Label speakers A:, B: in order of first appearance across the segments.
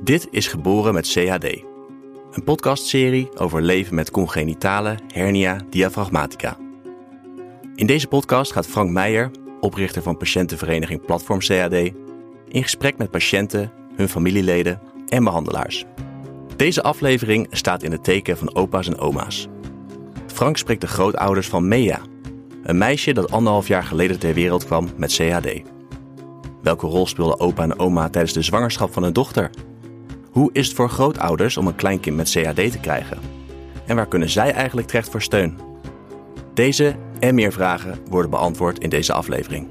A: Dit is Geboren met CHD. Een podcastserie over leven met congenitale hernia diafragmatica. In deze podcast gaat Frank Meijer, oprichter van patiëntenvereniging Platform CHD, in gesprek met patiënten, hun familieleden en behandelaars. Deze aflevering staat in het teken van opa's en oma's. Frank spreekt de grootouders van Mea, een meisje dat anderhalf jaar geleden ter wereld kwam met CHD. Welke rol speelden opa en oma tijdens de zwangerschap van hun dochter? Hoe is het voor grootouders om een kleinkind met CHD te krijgen? En waar kunnen zij eigenlijk terecht voor steun? Deze en meer vragen worden beantwoord in deze aflevering.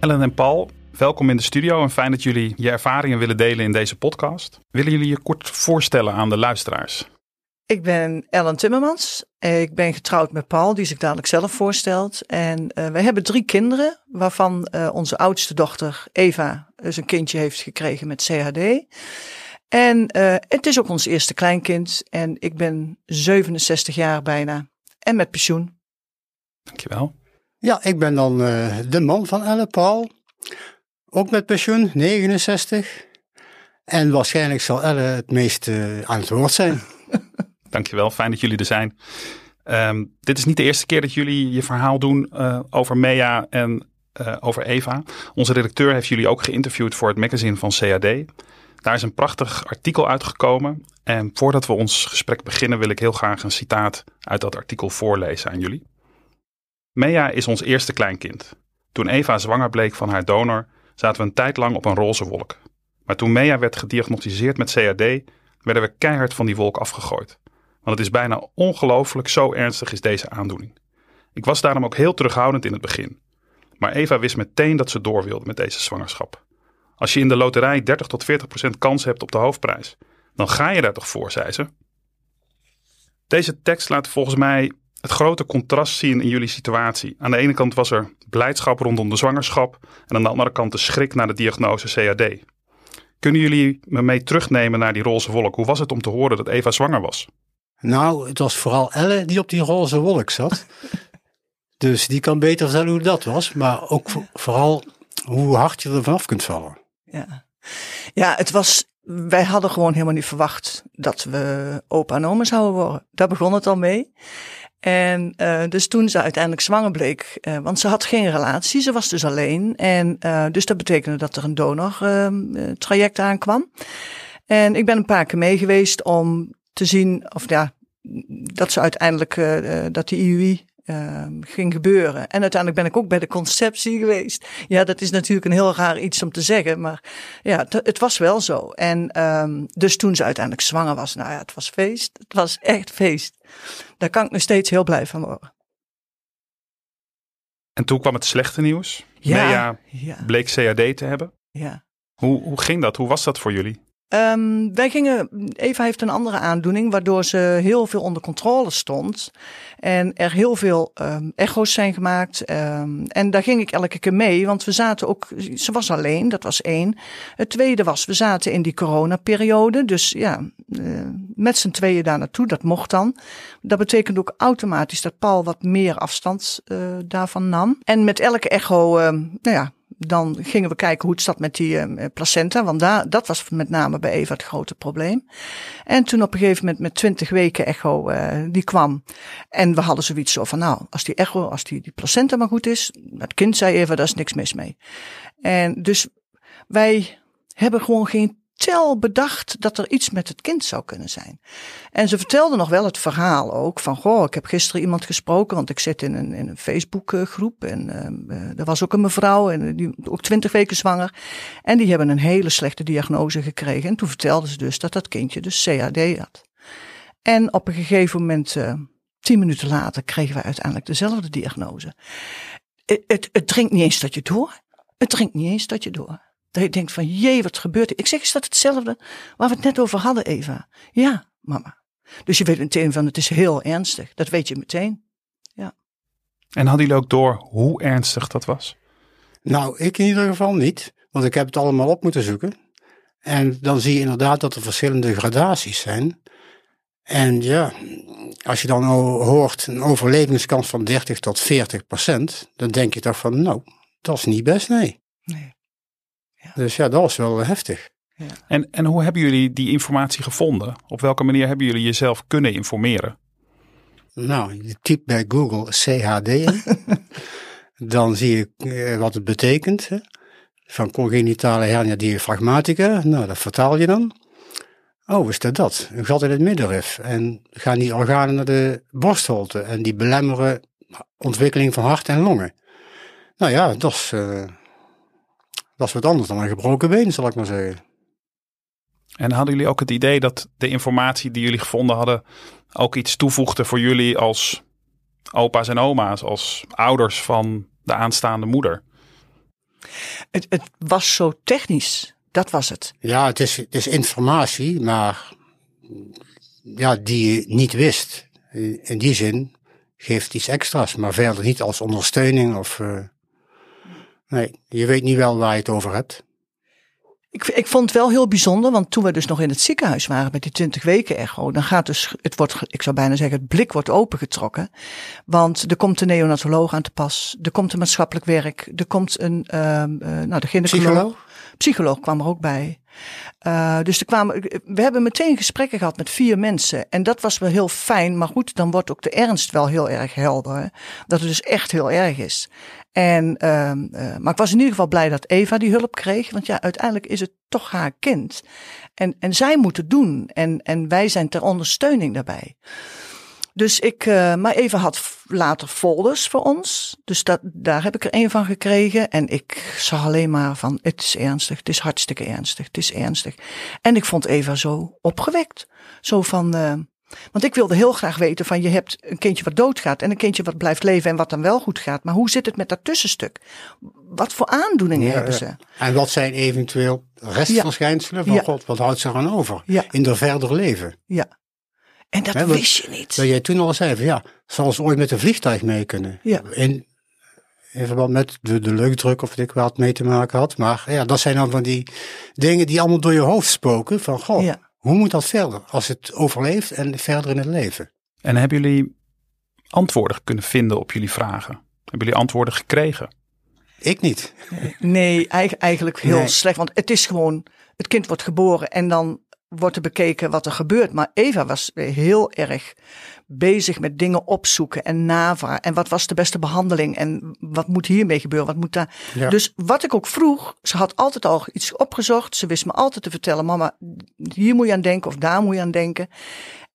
B: Ellen en Paul, welkom in de studio en fijn dat jullie je ervaringen willen delen in deze podcast. Willen jullie je kort voorstellen aan de luisteraars?
C: Ik ben Ellen Timmermans. Ik ben getrouwd met Paul, die zich dadelijk zelf voorstelt. En uh, wij hebben drie kinderen, waarvan uh, onze oudste dochter Eva dus een kindje heeft gekregen met CHD. En uh, het is ook ons eerste kleinkind. En ik ben 67 jaar bijna en met pensioen.
B: Dankjewel.
D: Ja, ik ben dan de man van Elle, Paul. Ook met pensioen, 69. En waarschijnlijk zal Elle het meest aan het woord zijn.
B: Dankjewel, fijn dat jullie er zijn. Um, dit is niet de eerste keer dat jullie je verhaal doen uh, over Mea en uh, over Eva. Onze redacteur heeft jullie ook geïnterviewd voor het magazine van CAD. Daar is een prachtig artikel uitgekomen. En voordat we ons gesprek beginnen wil ik heel graag een citaat uit dat artikel voorlezen aan jullie. Mea is ons eerste kleinkind. Toen Eva zwanger bleek van haar donor, zaten we een tijd lang op een roze wolk. Maar toen Mea werd gediagnosticeerd met CAD, werden we keihard van die wolk afgegooid. Want het is bijna ongelooflijk, zo ernstig is deze aandoening. Ik was daarom ook heel terughoudend in het begin. Maar Eva wist meteen dat ze door wilde met deze zwangerschap. Als je in de loterij 30 tot 40 procent kans hebt op de hoofdprijs, dan ga je daar toch voor, zei ze. Deze tekst laat volgens mij het grote contrast zien in jullie situatie. Aan de ene kant was er blijdschap rondom de zwangerschap en aan de andere kant de schrik na de diagnose CAD. Kunnen jullie me mee terugnemen naar die roze wolk? Hoe was het om te horen dat Eva zwanger was?
D: Nou, het was vooral Elle die op die roze wolk zat. Dus die kan beter vertellen hoe dat was. Maar ook vooral hoe hard je er vanaf kunt vallen.
C: Ja. ja, het was. Wij hadden gewoon helemaal niet verwacht dat we opa en oma zouden worden. Daar begon het al mee. En uh, dus toen ze uiteindelijk zwanger bleek, uh, want ze had geen relatie, ze was dus alleen. En uh, dus dat betekende dat er een donor ehm, aankwam. En ik ben een paar keer mee geweest om te zien of ja, dat ze uiteindelijk dat die IUI uh, ging gebeuren. En uiteindelijk ben ik ook bij de conceptie geweest. Ja, dat is natuurlijk een heel raar iets om te zeggen, maar ja, het was wel zo. En um, dus toen ze uiteindelijk zwanger was, nou ja, het was feest. Het was echt feest. Daar kan ik nog steeds heel blij van worden.
B: En toen kwam het slechte nieuws. Ja, Mea ja. bleek CAD te hebben.
C: Ja.
B: Hoe, hoe ging dat? Hoe was dat voor jullie?
C: Um, wij gingen, Eva heeft een andere aandoening, waardoor ze heel veel onder controle stond. En er heel veel um, echo's zijn gemaakt. Um, en daar ging ik elke keer mee, want we zaten ook, ze was alleen, dat was één. Het tweede was, we zaten in die coronaperiode. Dus ja, uh, met z'n tweeën daar naartoe, dat mocht dan. Dat betekent ook automatisch dat Paul wat meer afstand uh, daarvan nam. En met elke echo, nou ja, dan gingen we kijken hoe het zat met die uh, placenta. Want daar, dat was met name bij Eva het grote probleem. En toen op een gegeven moment met 20 weken echo uh, die kwam. En we hadden zoiets zo van nou, als die echo, als die, die placenta maar goed is. Het kind zei Eva, daar is niks mis mee. En dus wij hebben gewoon geen tel bedacht dat er iets met het kind zou kunnen zijn. En ze vertelde nog wel het verhaal ook van, goh, ik heb gisteren iemand gesproken, want ik zit in een, in een Facebookgroep en uh, er was ook een mevrouw, en die ook twintig weken zwanger. En die hebben een hele slechte diagnose gekregen. En toen vertelde ze dus dat dat kindje dus CAD had. En op een gegeven moment, uh, tien minuten later, kregen wij uiteindelijk dezelfde diagnose. Het, het, het dringt niet eens dat je door. Het dringt niet eens dat je door. Dat je denkt van, jee, wat gebeurt er? Ik zeg, is dat hetzelfde waar we het net over hadden, Eva? Ja, mama. Dus je weet meteen van, het is heel ernstig. Dat weet je meteen. Ja.
B: En hadden jullie ook door hoe ernstig dat was?
D: Nou, ik in ieder geval niet. Want ik heb het allemaal op moeten zoeken. En dan zie je inderdaad dat er verschillende gradaties zijn. En ja, als je dan hoort een overlevingskans van 30 tot 40 procent, dan denk je toch van, nou, dat is niet best, nee.
C: Nee.
D: Dus ja, dat was wel heftig.
B: En, en hoe hebben jullie die informatie gevonden? Op welke manier hebben jullie jezelf kunnen informeren?
D: Nou, je typt bij Google CHD in. dan zie je eh, wat het betekent. Hè. Van congenitale hernia diaphragmatica. Nou, dat vertaal je dan. Oh, is dat dat? Een gat in het middenrif. En gaan die organen naar de borstholte. En die belemmeren ontwikkeling van hart en longen. Nou ja, dat is, uh, dat is wat anders dan een gebroken been, zal ik maar zeggen.
B: En hadden jullie ook het idee dat de informatie die jullie gevonden hadden ook iets toevoegde voor jullie als opa's en oma's, als ouders van de aanstaande moeder?
C: Het, het was zo technisch, dat was het.
D: Ja, het is, het is informatie, maar ja, die je niet wist. In die zin geeft iets extra's, maar verder niet als ondersteuning of. Uh, nee, je weet niet wel waar je het over hebt.
C: Ik, ik vond het wel heel bijzonder, want toen we dus nog in het ziekenhuis waren met die 20 weken echo, dan gaat dus, het wordt, ik zou bijna zeggen, het blik wordt opengetrokken. Want er komt een neonatoloog aan te pas, er komt een maatschappelijk werk, er komt een, uh, nou de gynaecoloog. Psycholoog? Psycholoog kwam er ook bij. Uh, dus er kwamen, we hebben meteen gesprekken gehad met vier mensen. En dat was wel heel fijn. Maar goed, dan wordt ook de ernst wel heel erg helder. Hè? Dat het dus echt heel erg is. En, uh, uh, maar ik was in ieder geval blij dat Eva die hulp kreeg. Want ja, uiteindelijk is het toch haar kind. En, en zij moet het doen. En, en wij zijn ter ondersteuning daarbij. Dus ik, uh, maar Eva had later folders voor ons. Dus dat, daar heb ik er een van gekregen. En ik zag alleen maar van, het is ernstig, het is hartstikke ernstig, het is ernstig. En ik vond Eva zo opgewekt. Zo van, uh, want ik wilde heel graag weten van, je hebt een kindje wat doodgaat en een kindje wat blijft leven en wat dan wel goed gaat. Maar hoe zit het met dat tussenstuk? Wat voor aandoeningen ja, hebben ze?
D: En wat zijn eventueel restverschijnselen van God? Wat houdt ze eraan over in haar verder leven?
C: Ja. En dat wist je niet.
D: Dat jij toen al zei van ja, zal ze ooit met een vliegtuig mee kunnen?
C: Ja.
D: In, in verband met de, de leukdruk of ik wat mee te maken had. Maar ja, dat zijn dan van die dingen die allemaal door je hoofd spoken. Van goh, ja. hoe moet dat verder als het overleeft en verder in het leven?
B: En hebben jullie antwoorden kunnen vinden op jullie vragen? Hebben jullie antwoorden gekregen?
D: Ik niet.
C: Nee, eigenlijk heel slecht. Want het is gewoon, het kind wordt geboren en dan wordt er bekeken wat er gebeurt. Maar Eva was heel erg bezig met dingen opzoeken en navragen. En wat was de beste behandeling? En wat moet hiermee gebeuren? Wat moet daar? Dus wat ik ook vroeg, ze had altijd al iets opgezocht. Ze wist me altijd te vertellen, mama, hier moet je aan denken of daar moet je aan denken.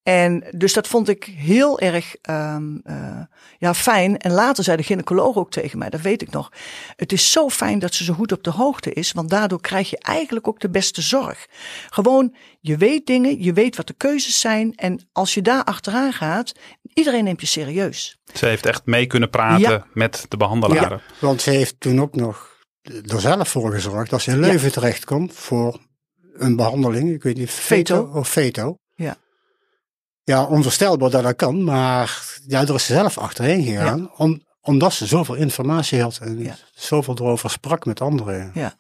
C: En dus dat vond ik heel erg um, uh, ja, fijn. En later zei de gynaecoloog ook tegen mij, dat weet ik nog. Het is zo fijn dat ze zo goed op de hoogte is, want daardoor krijg je eigenlijk ook de beste zorg. Gewoon, je weet dingen, je weet wat de keuzes zijn. En als je daar achteraan gaat, iedereen neemt je serieus.
B: Ze heeft echt mee kunnen praten met de behandelaren. Ja,
D: want ze heeft toen ook nog er zelf voor gezorgd dat ze in Leuven ja. terechtkomt voor een behandeling. Ik weet niet, feto, of feto.
C: Ja
D: onvoorstelbaar dat dat kan, maar ja, er is zelf achterheen gegaan, ja. om, omdat ze zoveel informatie had en ja. zoveel erover sprak met anderen.
C: Ja.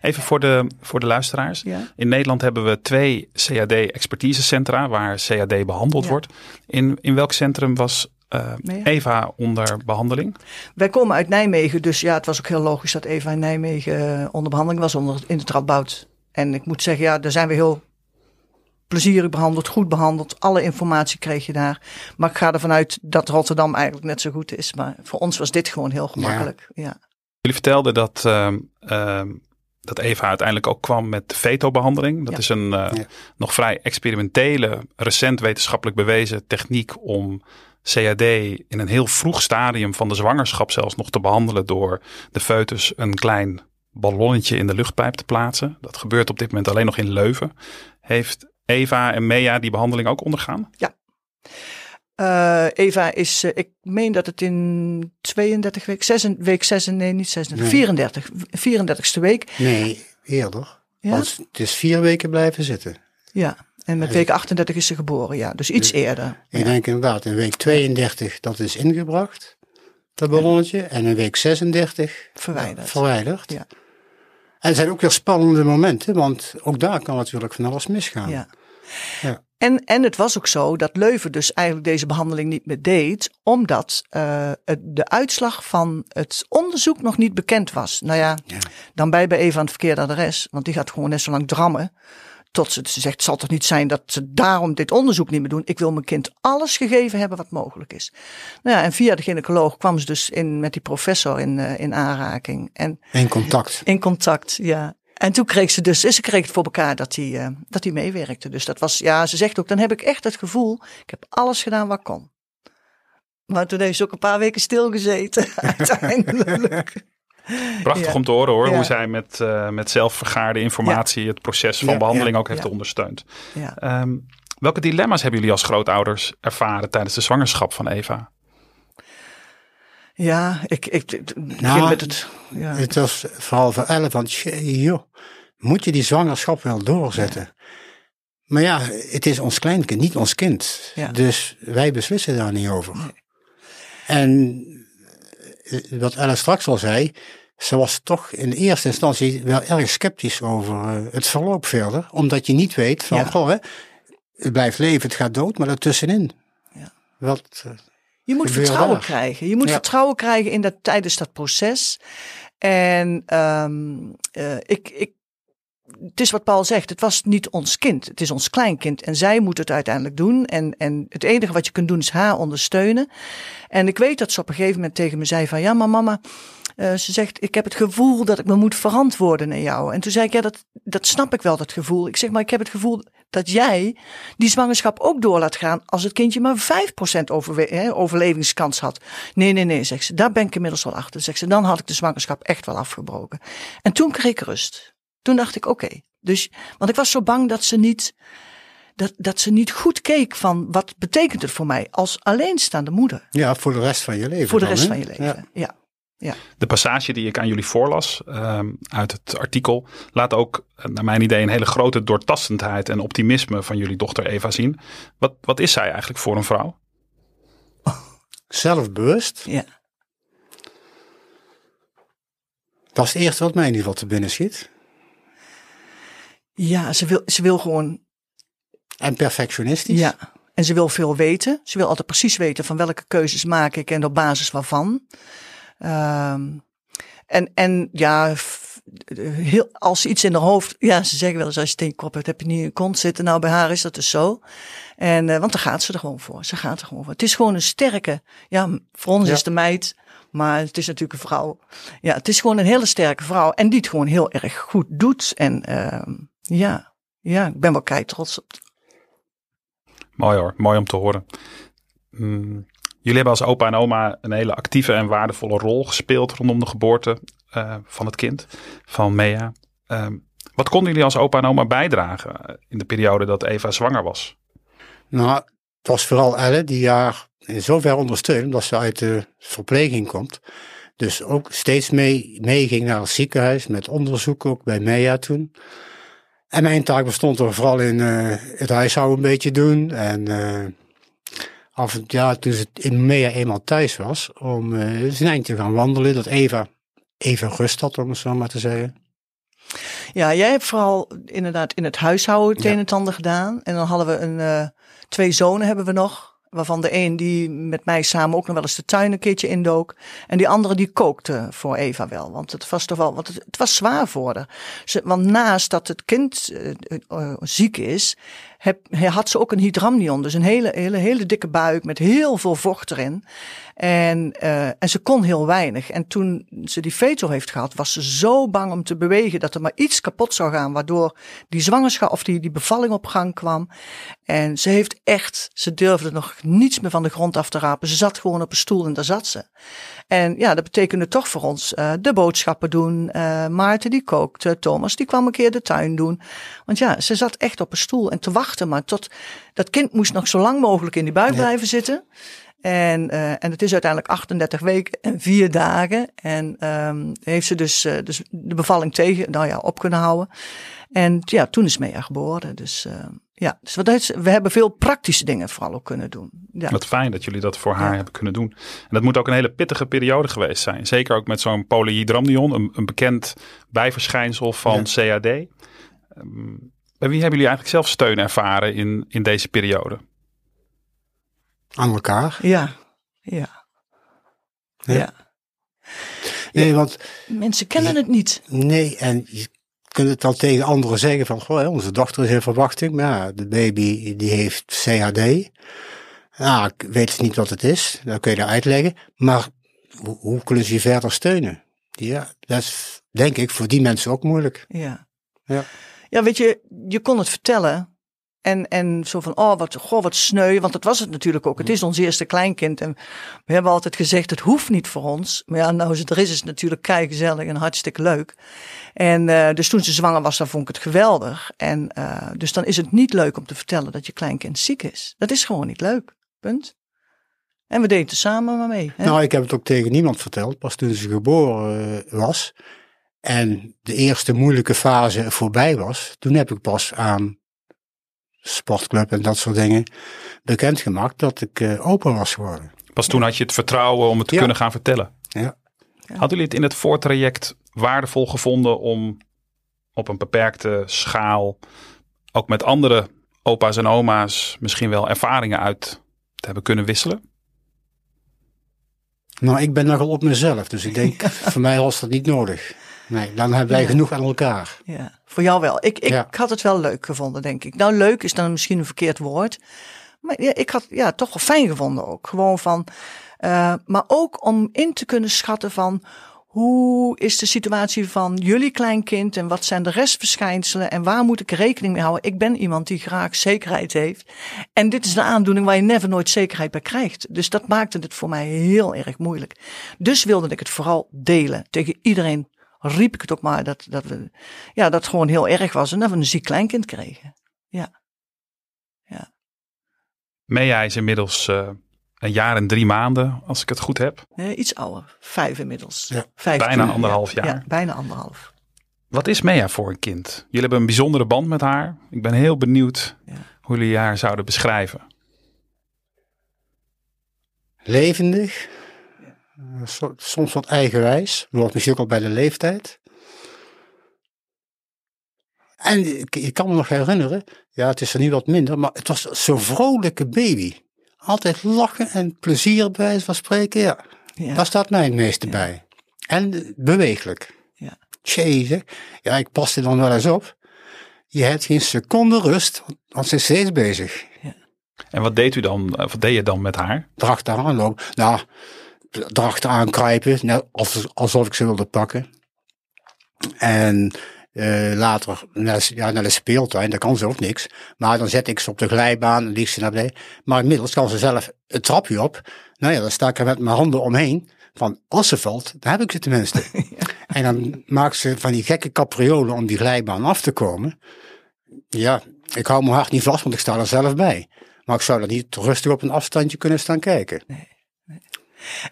B: Even voor de, voor de luisteraars.
C: Ja.
B: In Nederland hebben we twee CAD-expertisecentra waar CAD behandeld ja. wordt. In, in welk centrum was uh, Eva onder behandeling?
C: Wij komen uit Nijmegen, dus ja, het was ook heel logisch dat Eva in Nijmegen onder behandeling was onder, in het Radboud. En ik moet zeggen, ja, daar zijn we heel plezierig behandeld, goed behandeld. Alle informatie kreeg je daar. Maar ik ga ervan uit dat Rotterdam eigenlijk net zo goed is. Maar voor ons was dit gewoon heel gemakkelijk. Ja. ja.
B: Jullie vertelden dat, uh, uh, dat Eva uiteindelijk ook kwam met de veto-behandeling. Dat ja. is een uh, ja. nog vrij experimentele, recent wetenschappelijk bewezen techniek om CAD in een heel vroeg stadium van de zwangerschap zelfs nog te behandelen door de foetus een klein ballonnetje in de luchtpijp te plaatsen. Dat gebeurt op dit moment alleen nog in Leuven. Heeft Eva en Mea die behandeling ook ondergaan?
C: Ja. Uh, Eva is, uh, ik meen dat het in 32 week, 6, week 6, nee niet 36, nee. 34, 34ste week.
D: Nee, eerder. Ja? Want het is vier weken blijven zitten.
C: Ja, en met week 38 is ze geboren, ja. Dus iets
D: dus,
C: eerder.
D: Ik ja. denk inderdaad, in week 32 dat is ingebracht, dat ballonnetje. En in week 36
C: verwijderd.
D: verwijderd.
C: Ja.
D: En er zijn ook weer spannende momenten, want ook daar kan natuurlijk van alles misgaan.
C: Ja.
D: Ja.
C: En, en het was ook zo dat Leuven dus eigenlijk deze behandeling niet meer deed, omdat uh, het, de uitslag van het onderzoek nog niet bekend was. Nou ja, ja. dan bij bij Eva aan het verkeerde adres, want die gaat gewoon net zo lang drammen. Tot ze, ze zegt, het zal toch niet zijn dat ze daarom dit onderzoek niet meer doen. Ik wil mijn kind alles gegeven hebben wat mogelijk is. Nou ja, en via de gynaecoloog kwam ze dus in, met die professor in, uh, in aanraking. En,
D: in contact.
C: In contact, ja. En toen kreeg ze dus, ze kreeg het voor elkaar dat hij, uh, dat hij meewerkte. Dus dat was, ja, ze zegt ook, dan heb ik echt het gevoel, ik heb alles gedaan wat kon. Maar toen heeft ze ook een paar weken stilgezeten, uiteindelijk.
B: Prachtig ja. om te horen hoor, ja. hoe zij met, uh, met zelfvergaarde informatie ja. het proces van behandeling ook heeft ondersteund. Um, welke dilemma's hebben jullie als grootouders ervaren tijdens de zwangerschap van Eva?
C: Ja, ik, ik, ik
D: nou, met het. Ja. Het was vooral voor Elle van, joh, moet je die zwangerschap wel doorzetten? Maar ja, het is ons kleinkind, niet ons kind. Ja. Dus wij beslissen daar niet over. Nee. En wat Elle straks al zei, ze was toch in eerste instantie wel erg sceptisch over het verloop verder. Omdat je niet weet van, ja. goh, hè, het blijft leven, het gaat dood, maar ertussenin. Ja. Wat,
C: je moet vertrouwen krijgen. Je moet ja. vertrouwen krijgen in dat, tijdens dat proces. En um, uh, ik, ik, het is wat Paul zegt, het was niet ons kind. Het is ons kleinkind. En zij moet het uiteindelijk doen. En, en het enige wat je kunt doen is haar ondersteunen. En ik weet dat ze op een gegeven moment tegen me zei van... Ja, maar mama, uh, ze zegt, ik heb het gevoel dat ik me moet verantwoorden naar jou. En toen zei ik, ja, dat, dat snap ik wel, dat gevoel. Ik zeg, maar ik heb het gevoel dat jij die zwangerschap ook door laat gaan als het kindje maar 5% overwe- hè, overlevingskans had. Nee, nee, nee, zegt ze, daar ben ik inmiddels wel achter. Zegt ze, dan had ik de zwangerschap echt wel afgebroken. En toen kreeg ik rust. Toen dacht ik, oké. Okay. Dus, want ik was zo bang dat ze niet, dat, dat ze niet goed keek van wat betekent het voor mij als alleenstaande moeder.
D: Ja, voor de rest van je leven.
C: Voor de
D: dan,
C: rest van je leven, ja. ja. Ja.
B: De passage die ik aan jullie voorlas um, uit het artikel laat ook naar mijn idee een hele grote doortastendheid en optimisme van jullie dochter Eva zien. Wat, wat is zij eigenlijk voor een vrouw?
D: Zelfbewust.
C: Ja.
D: Dat is het eerste wat mij in ieder geval te binnen schiet.
C: Ja, ze wil, ze wil gewoon.
D: En perfectionistisch.
C: Ja. En ze wil veel weten. Ze wil altijd precies weten van welke keuzes maak ik en op basis waarvan. Um, en, en ja, heel, als iets in haar hoofd, ja, ze zeggen wel eens als je je kop hebt, heb je niet in je kont zitten. Nou, bij haar is dat dus zo. En, uh, want daar gaat ze er gewoon voor. Ze gaat er gewoon voor. Het is gewoon een sterke, ja, voor ons ja. is de meid, maar het is natuurlijk een vrouw. Ja, het is gewoon een hele sterke vrouw en die het gewoon heel erg goed doet. En uh, ja, ja, ik ben wel kei trots op.
B: Mooi hoor, mooi om te horen. Mm. Jullie hebben als opa en oma een hele actieve en waardevolle rol gespeeld rondom de geboorte uh, van het kind, van Mea. Uh, wat konden jullie als opa en oma bijdragen in de periode dat Eva zwanger was?
D: Nou, het was vooral Elle die haar in zover ondersteunde dat ze uit de verpleging komt. Dus ook steeds mee, mee ging naar het ziekenhuis met onderzoek ook bij Mea toen. En mijn taak bestond er vooral in uh, het huishouden een beetje doen en af en ja, toen ze in Mea eenmaal thuis was, om uh, een eindje te gaan wandelen, dat Eva even rust had, om het zo maar te zeggen.
C: Ja, jij hebt vooral inderdaad in het huishouden het ja. een en ander gedaan. En dan hadden we een, uh, twee zonen hebben we nog. Waarvan de een die met mij samen ook nog wel eens de tuin een keertje indook. En die andere die kookte voor Eva wel. Want het was toch wel, want het, het was zwaar voor haar. Ze, want naast dat het kind uh, uh, ziek is, heb, had ze ook een hydramnion. Dus een hele, hele, hele dikke buik met heel veel vocht erin. En, uh, en ze kon heel weinig. En toen ze die veto heeft gehad, was ze zo bang om te bewegen dat er maar iets kapot zou gaan, waardoor die zwangerschap of die, die bevalling op gang kwam. En ze heeft echt, ze durfde nog niets meer van de grond af te rapen. Ze zat gewoon op een stoel en daar zat ze. En ja, dat betekende toch voor ons uh, de boodschappen doen. Uh, Maarten die kookte, Thomas die kwam een keer de tuin doen. Want ja, ze zat echt op een stoel en te wachten, maar tot dat kind moest nog zo lang mogelijk in die buik ja. blijven zitten. En, uh, en het is uiteindelijk 38 weken en vier dagen. En um, heeft ze dus, uh, dus de bevalling tegen, nou ja, op kunnen houden. En ja, toen is Mea geboren. Dus uh, ja, dus wat is, we hebben veel praktische dingen vooral ook kunnen doen. Ja.
B: Wat fijn dat jullie dat voor haar ja. hebben kunnen doen. En dat moet ook een hele pittige periode geweest zijn. Zeker ook met zo'n polyhydramnion, een, een bekend bijverschijnsel van ja. CAD. Um, Bij wie hebben jullie eigenlijk zelf steun ervaren in, in deze periode?
D: Aan elkaar.
C: Ja, ja.
D: Ja.
C: ja.
D: Nee, want
C: Mensen kennen het niet.
D: nee, en je kunt het wel tegen anderen zeggen van, goh, onze dochter is in verwachting, maar ja, de baby die heeft CHD. Nou, ik weet niet wat het is, dan kun je dat uitleggen. Maar hoe, hoe kunnen ze je verder steunen? Ja, dat is denk ik voor die mensen ook moeilijk.
C: Ja.
D: Ja.
C: Ja, weet je, je kon het vertellen. En, en zo van, oh, wat, goh, wat sneu. Want dat was het natuurlijk ook. Het is ons eerste kleinkind. En we hebben altijd gezegd, het hoeft niet voor ons. Maar ja, nou, het er is, is het natuurlijk kei gezellig en hartstikke leuk. En uh, dus toen ze zwanger was, dan vond ik het geweldig. En uh, dus dan is het niet leuk om te vertellen dat je kleinkind ziek is. Dat is gewoon niet leuk. Punt. En we deden er samen maar mee. Hè?
D: Nou, ik heb het ook tegen niemand verteld, pas toen ze geboren uh, was. En de eerste moeilijke fase voorbij was, toen heb ik pas aan sportclub en dat soort dingen bekendgemaakt dat ik uh, opa was geworden.
B: Pas toen had je het vertrouwen om het te
D: Ja.
B: kunnen gaan vertellen.
D: Ja.
C: Ja.
B: Hadden jullie het in het voortraject waardevol gevonden om op een beperkte schaal ook met andere opa's en oma's misschien wel ervaringen uit te hebben kunnen wisselen?
D: Nou, ik ben nogal op mezelf, dus ik denk, voor mij was dat niet nodig. Nee, dan hebben wij
C: Ja.
D: genoeg aan elkaar.
C: Ja, voor jou wel. Ik, ik
D: Ja.
C: had het wel leuk gevonden, denk ik. Nou, leuk is dan misschien een verkeerd woord. Maar ja, ik had ja, toch wel fijn gevonden ook. Gewoon van, uh, maar ook om in te kunnen schatten van hoe is de situatie van jullie kleinkind en wat zijn de restverschijnselen en waar moet ik rekening mee houden? Ik ben iemand die graag zekerheid heeft. En dit is een aandoening waar je never nooit zekerheid bij krijgt. Dus dat maakte het voor mij heel erg moeilijk. Dus wilde ik het vooral delen. Tegen iedereen riep ik het ook maar dat, dat, we, ja, dat het gewoon heel erg was en dat we een ziek kleinkind kregen. Ja. ja.
B: Mea is inmiddels uh, een jaar en drie maanden, als ik het goed heb.
C: Nee, iets ouder. Vijf inmiddels.
D: Ja.
C: Vijf
B: Bijna anderhalf jaar.
C: Ja, bijna anderhalf.
B: Wat is Mea voor een kind? Jullie hebben een bijzondere band met haar. Ik ben heel benieuwd
C: ja.
B: hoe jullie haar zouden beschrijven.
D: Levendig. Ja. Soms wat eigenwijs. Wordt misschien ook al bij de leeftijd. En ik, ik, kan me nog herinneren, ja, het is er nu wat minder, maar het was zo'n vrolijke baby. Altijd lachen en plezier bij wijze van spreken, ja. ja. Daar staat mij het meeste ja. bij. En beweeglijk.
C: Ja.
D: Jezus, ja, ik paste dan wel eens op. Je hebt geen seconde rust, want ze is steeds bezig.
B: Ja. En wat deed u dan, wat deed je dan met haar?
D: Erachteraan lopen. Nou, erachteraan kruipen, net alsof ik ze wilde pakken. En uh, later naar, ja, naar de speeltuin, daar kan ze ook niks. Maar dan zet ik ze op de glijbaan en lieg ze naar beneden. Maar inmiddels kan ze zelf het trapje op. Nou ja, dan sta ik er met mijn handen omheen. Van als ze valt, dan heb ik ze tenminste. ja. En dan maakt ze van die gekke capriolen om die glijbaan af te komen. Ja, ik hou mijn hart niet vast, want ik sta er zelf bij. Maar ik zou er niet rustig op een afstandje kunnen staan kijken.
C: Nee.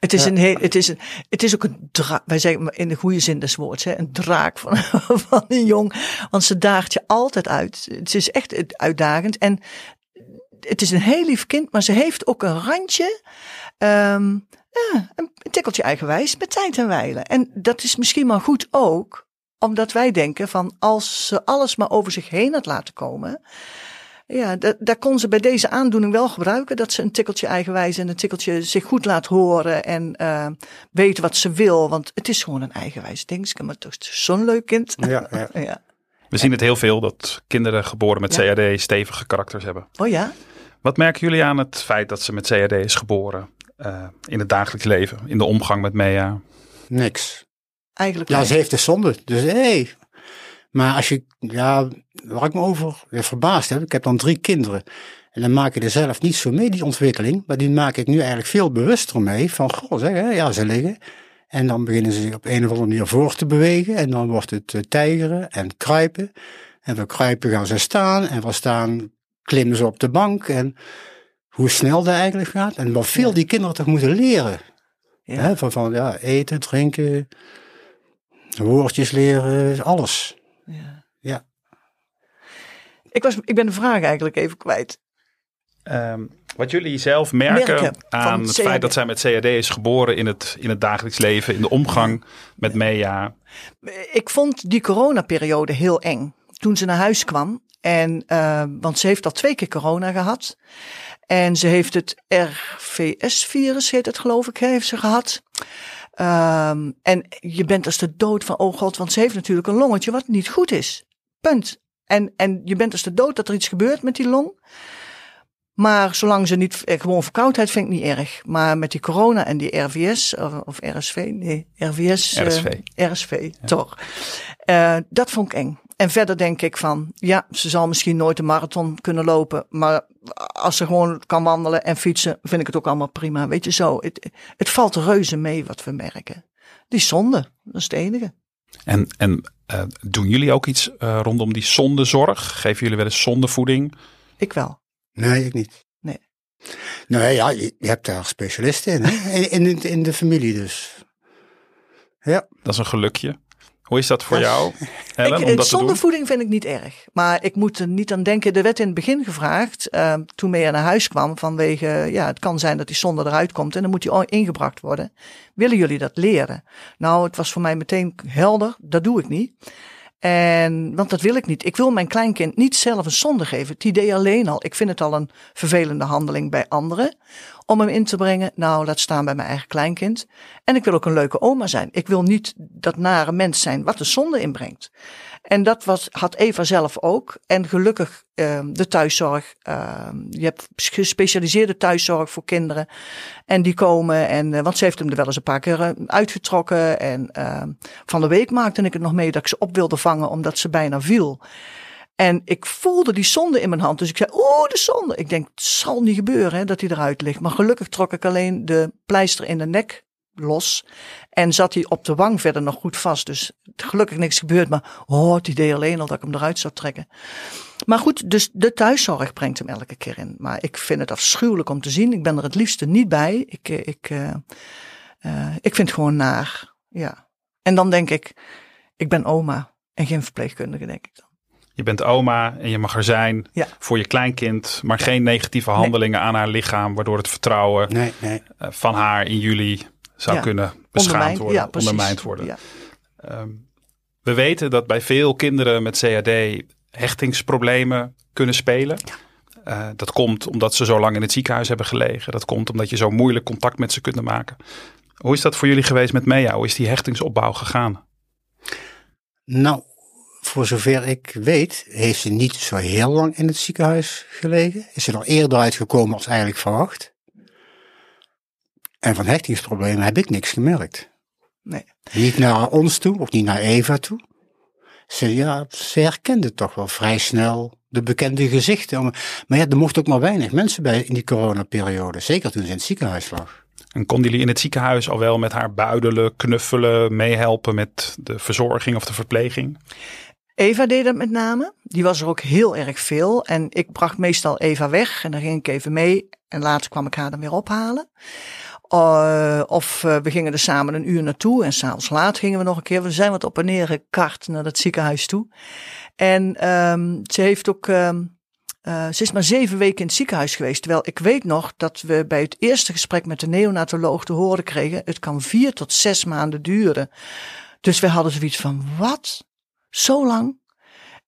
C: Het is, ja. een heel, het, is een, het is ook een draak, wij zeggen in de goede zin des woords, hè, een draak van, van een jong. Want ze daagt je altijd uit. Het is echt uitdagend. En het is een heel lief kind, maar ze heeft ook een randje. Um, ja, een tikkeltje eigenwijs met tijd en wijlen. En dat is misschien maar goed ook, omdat wij denken van als ze alles maar over zich heen had laten komen. Ja, dat, daar kon ze bij deze aandoening wel gebruiken. Dat ze een tikkeltje eigenwijs en een tikkeltje zich goed laat horen. En uh, weet wat ze wil. Want het is gewoon een eigenwijs ding. Maar toch zo'n leuk kind.
D: Ja, ja.
C: ja.
B: We zien het heel veel dat kinderen geboren met ja. CAD stevige karakters hebben.
C: Oh ja?
B: Wat merken jullie aan het feit dat ze met CAD is geboren? Uh, in het dagelijks leven, in de omgang met Mea?
D: Niks.
C: Eigenlijk
D: Ja, ze heeft de zonde. Dus hé, hey, maar als je, ja, waar ik me over verbaasd heb, ik heb dan drie kinderen. En dan maak je er zelf niet zo mee, die ontwikkeling. Maar die maak ik nu eigenlijk veel bewuster mee. Van, goh, zeg, hè, ja, ze liggen. En dan beginnen ze zich op een of andere manier voor te bewegen. En dan wordt het uh, tijgeren en kruipen. En van kruipen gaan ze staan. En van staan klimmen ze op de bank. En hoe snel dat eigenlijk gaat. En wat veel die kinderen toch moeten leren. Ja. Hè, van, van ja, eten, drinken, woordjes leren, alles.
C: Ik, was, ik ben de vraag eigenlijk even kwijt.
B: Um, wat jullie zelf merken, merken aan het CAD. feit dat zij met CAD is geboren in het, in het dagelijks leven, in de omgang met Mea.
C: Ik vond die coronaperiode heel eng. Toen ze naar huis kwam En, uh, want ze heeft al twee keer corona gehad. En ze heeft het RVS-virus, heet het geloof ik, heeft ze gehad. Um, en je bent als de dood van, oh god, want ze heeft natuurlijk een longetje wat niet goed is. Punt. En, en je bent als de dood dat er iets gebeurt met die long. Maar zolang ze niet, eh, gewoon verkoudheid vind ik niet erg. Maar met die corona en die RVS, of, of RSV, nee, RVS.
B: RSV.
C: Uh, RSV, toch. Uh, dat vond ik eng. En verder denk ik van, ja, ze zal misschien nooit een marathon kunnen lopen. Maar als ze gewoon kan wandelen en fietsen, vind ik het ook allemaal prima. Weet je zo, het, het valt reuze mee wat we merken. Die zonde, dat is het enige.
B: En, en uh, doen jullie ook iets uh, rondom die zondezorg? Geven jullie wel eens zondevoeding?
C: Ik wel.
D: Nee, ik niet.
C: Nee.
D: Nee, ja, je, je hebt daar specialisten in, hè? In, in, in de familie dus. Ja.
B: Dat is een gelukje. Hoe is dat voor jou,
C: ik,
B: om dat
C: zonder
B: te doen?
C: voeding vind ik niet erg. Maar ik moet er niet aan denken. Er werd in het begin gevraagd, uh, toen Mea naar huis kwam, vanwege, ja, het kan zijn dat die zonde eruit komt en dan moet die ingebracht worden. Willen jullie dat leren? Nou, het was voor mij meteen helder, dat doe ik niet. En, want dat wil ik niet. Ik wil mijn kleinkind niet zelf een zonde geven. Het idee alleen al. Ik vind het al een vervelende handeling bij anderen. Om hem in te brengen. Nou, laat staan bij mijn eigen kleinkind. En ik wil ook een leuke oma zijn. Ik wil niet dat nare mens zijn wat de zonde inbrengt. En dat was, had Eva zelf ook. En gelukkig uh, de thuiszorg. Uh, je hebt gespecialiseerde thuiszorg voor kinderen. En die komen. En, uh, want ze heeft hem er wel eens een paar keer uh, uitgetrokken. En van de week maakte ik het nog mee dat ik ze op wilde vangen omdat ze bijna viel. En ik voelde die zonde in mijn hand. Dus ik zei, oh, de zonde. Ik denk, het zal niet gebeuren hè, dat hij eruit ligt. Maar gelukkig trok ik alleen de pleister in de nek los. En zat hij op de wang verder nog goed vast. Dus gelukkig niks gebeurd. Maar oh, het idee alleen al dat ik hem eruit zou trekken. Maar goed, dus de thuiszorg brengt hem elke keer in. Maar ik vind het afschuwelijk om te zien. Ik ben er het liefste niet bij. Ik, ik, uh, uh, ik vind het gewoon naar. Ja. En dan denk ik, ik ben oma en geen verpleegkundige, denk ik.
B: Je bent oma en je mag er zijn
C: ja.
B: voor je kleinkind, maar geen negatieve handelingen nee. aan haar lichaam, waardoor het vertrouwen
D: nee, nee.
B: Uh, van haar in jullie zou
C: ja.
B: kunnen beschaamd
C: ondermijnd,
B: worden,
C: ja, precies.
B: ondermijnd worden.
C: Ja.
B: Um, we weten dat bij veel kinderen met CAD hechtingsproblemen kunnen spelen. Uh, dat komt omdat ze zo lang in het ziekenhuis hebben gelegen. Dat komt omdat je zo moeilijk contact met ze kunt maken. Hoe is dat voor jullie geweest met Mea? Hoe is die hechtingsopbouw gegaan?
D: Nou, voor zover ik weet, heeft ze niet zo heel lang in het ziekenhuis gelegen. Is ze er eerder uitgekomen als eigenlijk verwacht. En van hechtingsproblemen heb ik niks gemerkt.
C: Nee.
D: Niet naar ons toe, ook niet naar Eva toe. Ze, ja, ze herkende toch wel vrij snel de bekende gezichten. Maar ja, er mochten ook maar weinig mensen bij in die coronaperiode. Zeker toen ze in het ziekenhuis lag.
B: En konden jullie in het ziekenhuis al wel met haar buidelen, knuffelen, meehelpen met de verzorging of de verpleging?
C: Eva deed dat met name. Die was er ook heel erg veel. En ik bracht meestal Eva weg en dan ging ik even mee. En later kwam ik haar dan weer ophalen. Uh, of uh, we gingen er samen een uur naartoe en s'avonds laat gingen we nog een keer. We zijn wat op en neer gekart naar dat ziekenhuis toe. En um, ze heeft ook, um, ze is maar zeven weken in het ziekenhuis geweest. Terwijl ik weet nog dat we bij het eerste gesprek met de neonatoloog te horen kregen, het kan vier tot zes maanden duren. Dus we hadden zoiets van, wat? Zo lang?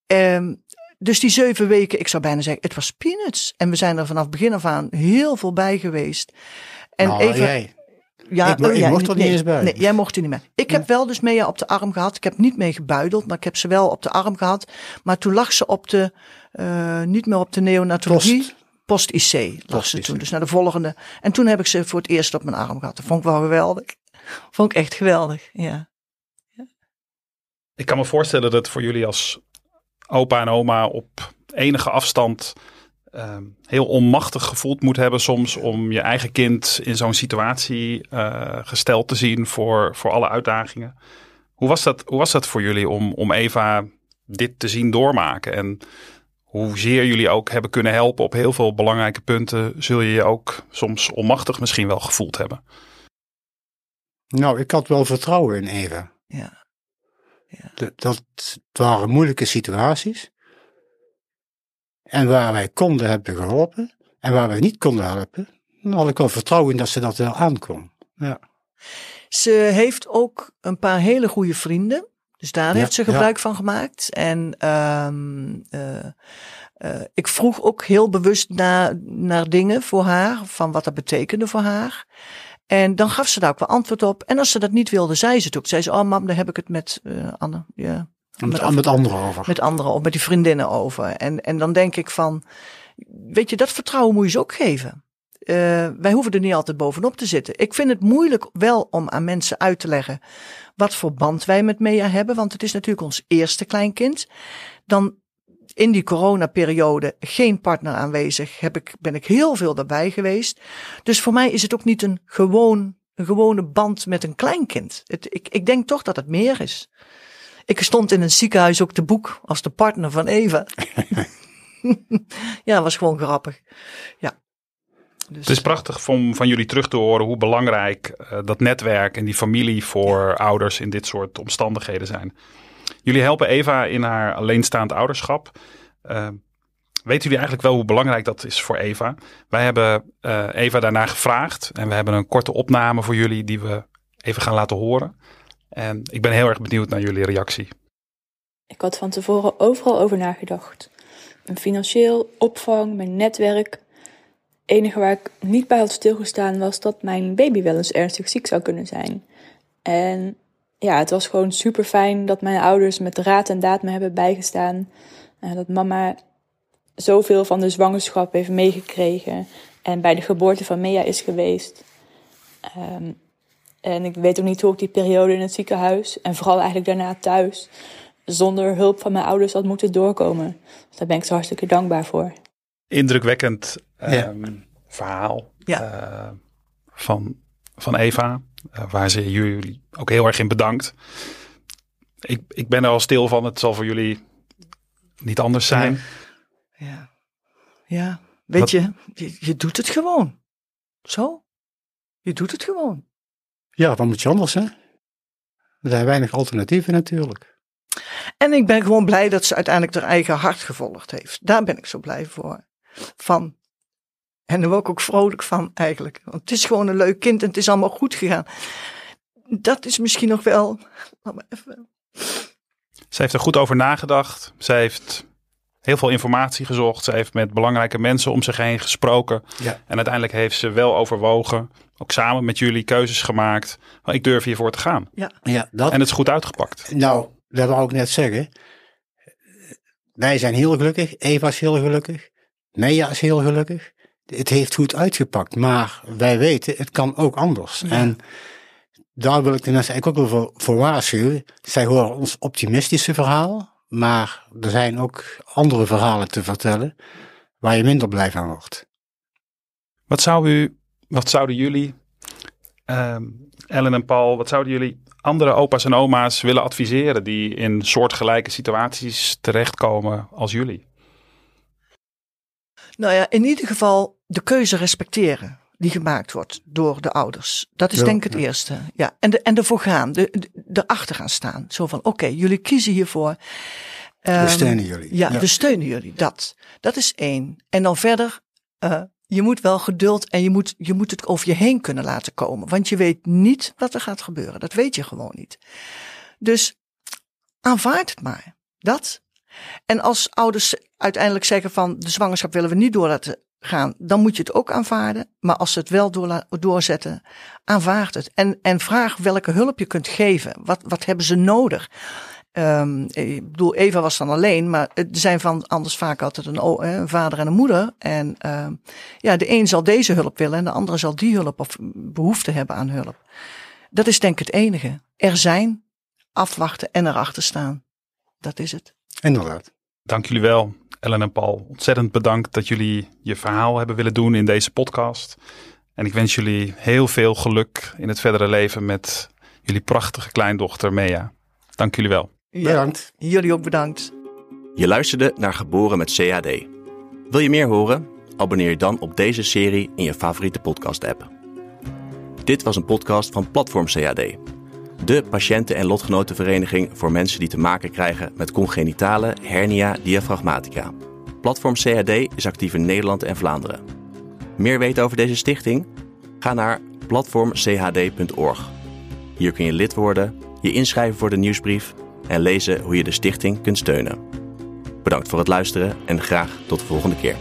C: Um, dus die zeven weken, ik zou bijna zeggen, het was peanuts. En we zijn er vanaf begin af aan heel veel bij geweest. En
D: nou,
C: even,
D: jij.
C: ja,
D: ik, mo ik
C: ja,
D: mocht er
C: nee,
D: niet eens bij.
C: Nee, jij mocht er niet mee. Ik
D: Ja.
C: heb wel dus Mea op de arm gehad. Ik heb niet mee gebuideld, maar ik heb ze wel op de arm gehad. Maar toen lag ze op de, uh, niet meer op de neonatologie.
D: Post.
C: Post-IC lag
D: Post
C: ze
D: IC.
C: toen, dus naar de volgende. En toen heb ik ze voor het eerst op mijn arm gehad. Dat vond ik wel geweldig. Vond ik echt geweldig, ja.
B: Ik kan me voorstellen dat het voor jullie als opa en oma op enige afstand uh, heel onmachtig gevoeld moet hebben soms om je eigen kind in zo'n situatie uh, gesteld te zien voor, voor alle uitdagingen. Hoe was dat, hoe was dat voor jullie om, om Eva dit te zien doormaken? En hoezeer jullie ook hebben kunnen helpen op heel veel belangrijke punten, zul je je ook soms onmachtig misschien wel gevoeld hebben.
D: Nou, ik had wel vertrouwen in Eva.
C: Ja.
D: Dat, dat waren moeilijke situaties. En waar wij konden hebben geholpen. En waar wij niet konden helpen, dan had ik wel vertrouwen in dat ze dat wel aankon. Ja.
C: Ze heeft ook een paar hele goede vrienden. Dus daar
D: Ja,
C: heeft ze
D: ja.
C: gebruik van gemaakt. En ehm, eh, eh, ik vroeg ook heel bewust naar, naar dingen voor haar, van wat dat betekende voor haar. En dan gaf ze daar ook wel antwoord op. En als ze dat niet wilde, zei ze het ook. Zei ze, oh mam, daar heb ik het met eh, Anne, ja,
D: Met,
C: Met-
D: met anderen over.
C: met anderen of met die vriendinnen over. En, en dan denk ik van, weet je, dat vertrouwen moet je ze ook geven. Eh, wij hoeven er niet altijd bovenop te zitten. Ik vind het moeilijk wel om aan mensen uit te leggen wat voor band wij met Mea hebben, want het is natuurlijk ons eerste kleinkind. Dan in die coronaperiode geen partner aanwezig, heb ik, ben ik heel veel daarbij geweest. Dus voor mij is het ook niet een, gewoon, een gewone band met een kleinkind. Het, ik, ik denk toch dat het meer is. Ik stond in een ziekenhuis ook te boek als de partner van Eva. ja, was gewoon grappig. Ja. Dus,
B: Het is prachtig om van jullie terug te horen hoe belangrijk eh, dat netwerk en die familie voor ouders in dit soort omstandigheden zijn. Jullie helpen Eva in haar alleenstaand ouderschap. Eh, weten jullie eigenlijk wel hoe belangrijk dat is voor Eva? Wij hebben eh, Eva daarna gevraagd en we hebben een korte opname voor jullie die we even gaan laten horen. En ik ben heel erg benieuwd naar jullie reactie.
E: Ik had van tevoren overal over nagedacht. Mijn financieel, opvang, mijn netwerk. Het enige waar ik niet bij had stilgestaan was dat mijn baby wel eens ernstig ziek zou kunnen zijn. En ja, het was gewoon super fijn dat mijn ouders met raad en daad me hebben bijgestaan. En dat mama zoveel van de zwangerschap heeft meegekregen. En bij de geboorte van Mea is geweest. Ehm, en ik weet ook niet hoe ik die periode in het ziekenhuis en vooral eigenlijk daarna thuis zonder hulp van mijn ouders had moeten doorkomen. Dus daar ben ik ze hartstikke dankbaar voor.
B: Indrukwekkend
D: Ja.
B: ehm, verhaal
C: Ja.
B: eh, van, van Eva, waar ze jullie ook heel erg in bedankt. Ik, ik ben er al stil van, het zal voor jullie niet anders zijn.
C: ja. ja, weet
B: Wat-
C: je, je, je doet het gewoon. Zo. Je doet het gewoon.
D: Ja, wat moet je anders, hè? Er zijn weinig alternatieven natuurlijk.
C: En ik ben gewoon blij dat ze uiteindelijk haar eigen hart gevolgd heeft. Daar ben ik zo blij voor. Van. En daar word ik ook vrolijk van eigenlijk. Want het is gewoon een leuk kind en het is allemaal goed gegaan. Dat is misschien nog wel. Laat me even.
B: Ze heeft er goed over nagedacht. Ze heeft heel veel informatie gezocht. Ze heeft met belangrijke mensen om zich heen gesproken.
D: Ja.
B: En uiteindelijk heeft ze wel overwogen, ook samen met jullie, keuzes gemaakt. Ik durf hiervoor te gaan.
D: Ja, dat,
B: En het is goed uitgepakt.
D: nou, dat wou ik net zeggen. Wij zijn heel gelukkig. Eva is heel gelukkig. Mea is heel gelukkig. Het heeft goed uitgepakt. Maar wij weten, het kan ook anders. En daar wil ik de mensen eigenlijk ook wel voor, voor waarschuwen. Zij horen ons optimistische verhaal. Maar er zijn ook andere verhalen te vertellen. Waar je minder blij van wordt.
B: Wat, zou u, wat zouden jullie, ehm, Ellen en Paul, wat zouden jullie andere opa's en oma's willen adviseren die in soortgelijke situaties terechtkomen als jullie?
C: Nou ja, in ieder geval de keuze respecteren die gemaakt wordt door de ouders. Dat is
D: Ja,
C: denk ik het
D: ja.
C: eerste. Ja, en, de, en ervoor gaan, de, de, erachter gaan staan. Zo van, oké, jullie kiezen hiervoor.
D: We
C: Ehm,
D: steunen jullie.
C: Ja, we steunen jullie. Dat. Dat is één. En dan verder, eh, je moet wel geduld en je moet, je moet het over je heen kunnen laten komen. Want je weet niet wat er gaat gebeuren. Dat weet je gewoon niet. Dus aanvaard het maar. Dat. En als ouders uiteindelijk zeggen van de zwangerschap willen we niet door laten gaan, dan moet je het ook aanvaarden. Maar als ze het wel door, doorzetten, aanvaard het. En, en vraag welke hulp je kunt geven. Wat, wat hebben ze nodig? Ehm, ik bedoel, Eva was dan alleen, maar er zijn van anders vaak altijd een, een vader en een moeder. En ehm, ja, de een zal deze hulp willen en de andere zal die hulp of behoefte hebben aan hulp. Dat is denk ik het enige. Er zijn, afwachten en erachter staan. Dat is het.
D: Inderdaad.
B: Dank jullie wel, Ellen en Paul. Ontzettend bedankt dat jullie je verhaal hebben willen doen in deze podcast. En ik wens jullie heel veel geluk in het verdere leven met jullie prachtige kleindochter Mea. Dank jullie wel.
C: Ja,
D: Bedankt.
C: jullie ook bedankt.
A: Je luisterde naar Geboren met CAD. Wil je meer horen? Abonneer je dan op deze serie in je favoriete podcast-app. Dit was een podcast van Platform CAD. De patiënten- en lotgenotenvereniging voor mensen die te maken krijgen met congenitale hernia diaphragmatica. Platform CAD is actief in Nederland en Vlaanderen. Meer weten over deze stichting? Ga naar platformchd.org. Hier kun je lid worden, je inschrijven voor de nieuwsbrief en lezen hoe je de stichting kunt steunen. Bedankt voor het luisteren en graag tot de volgende keer.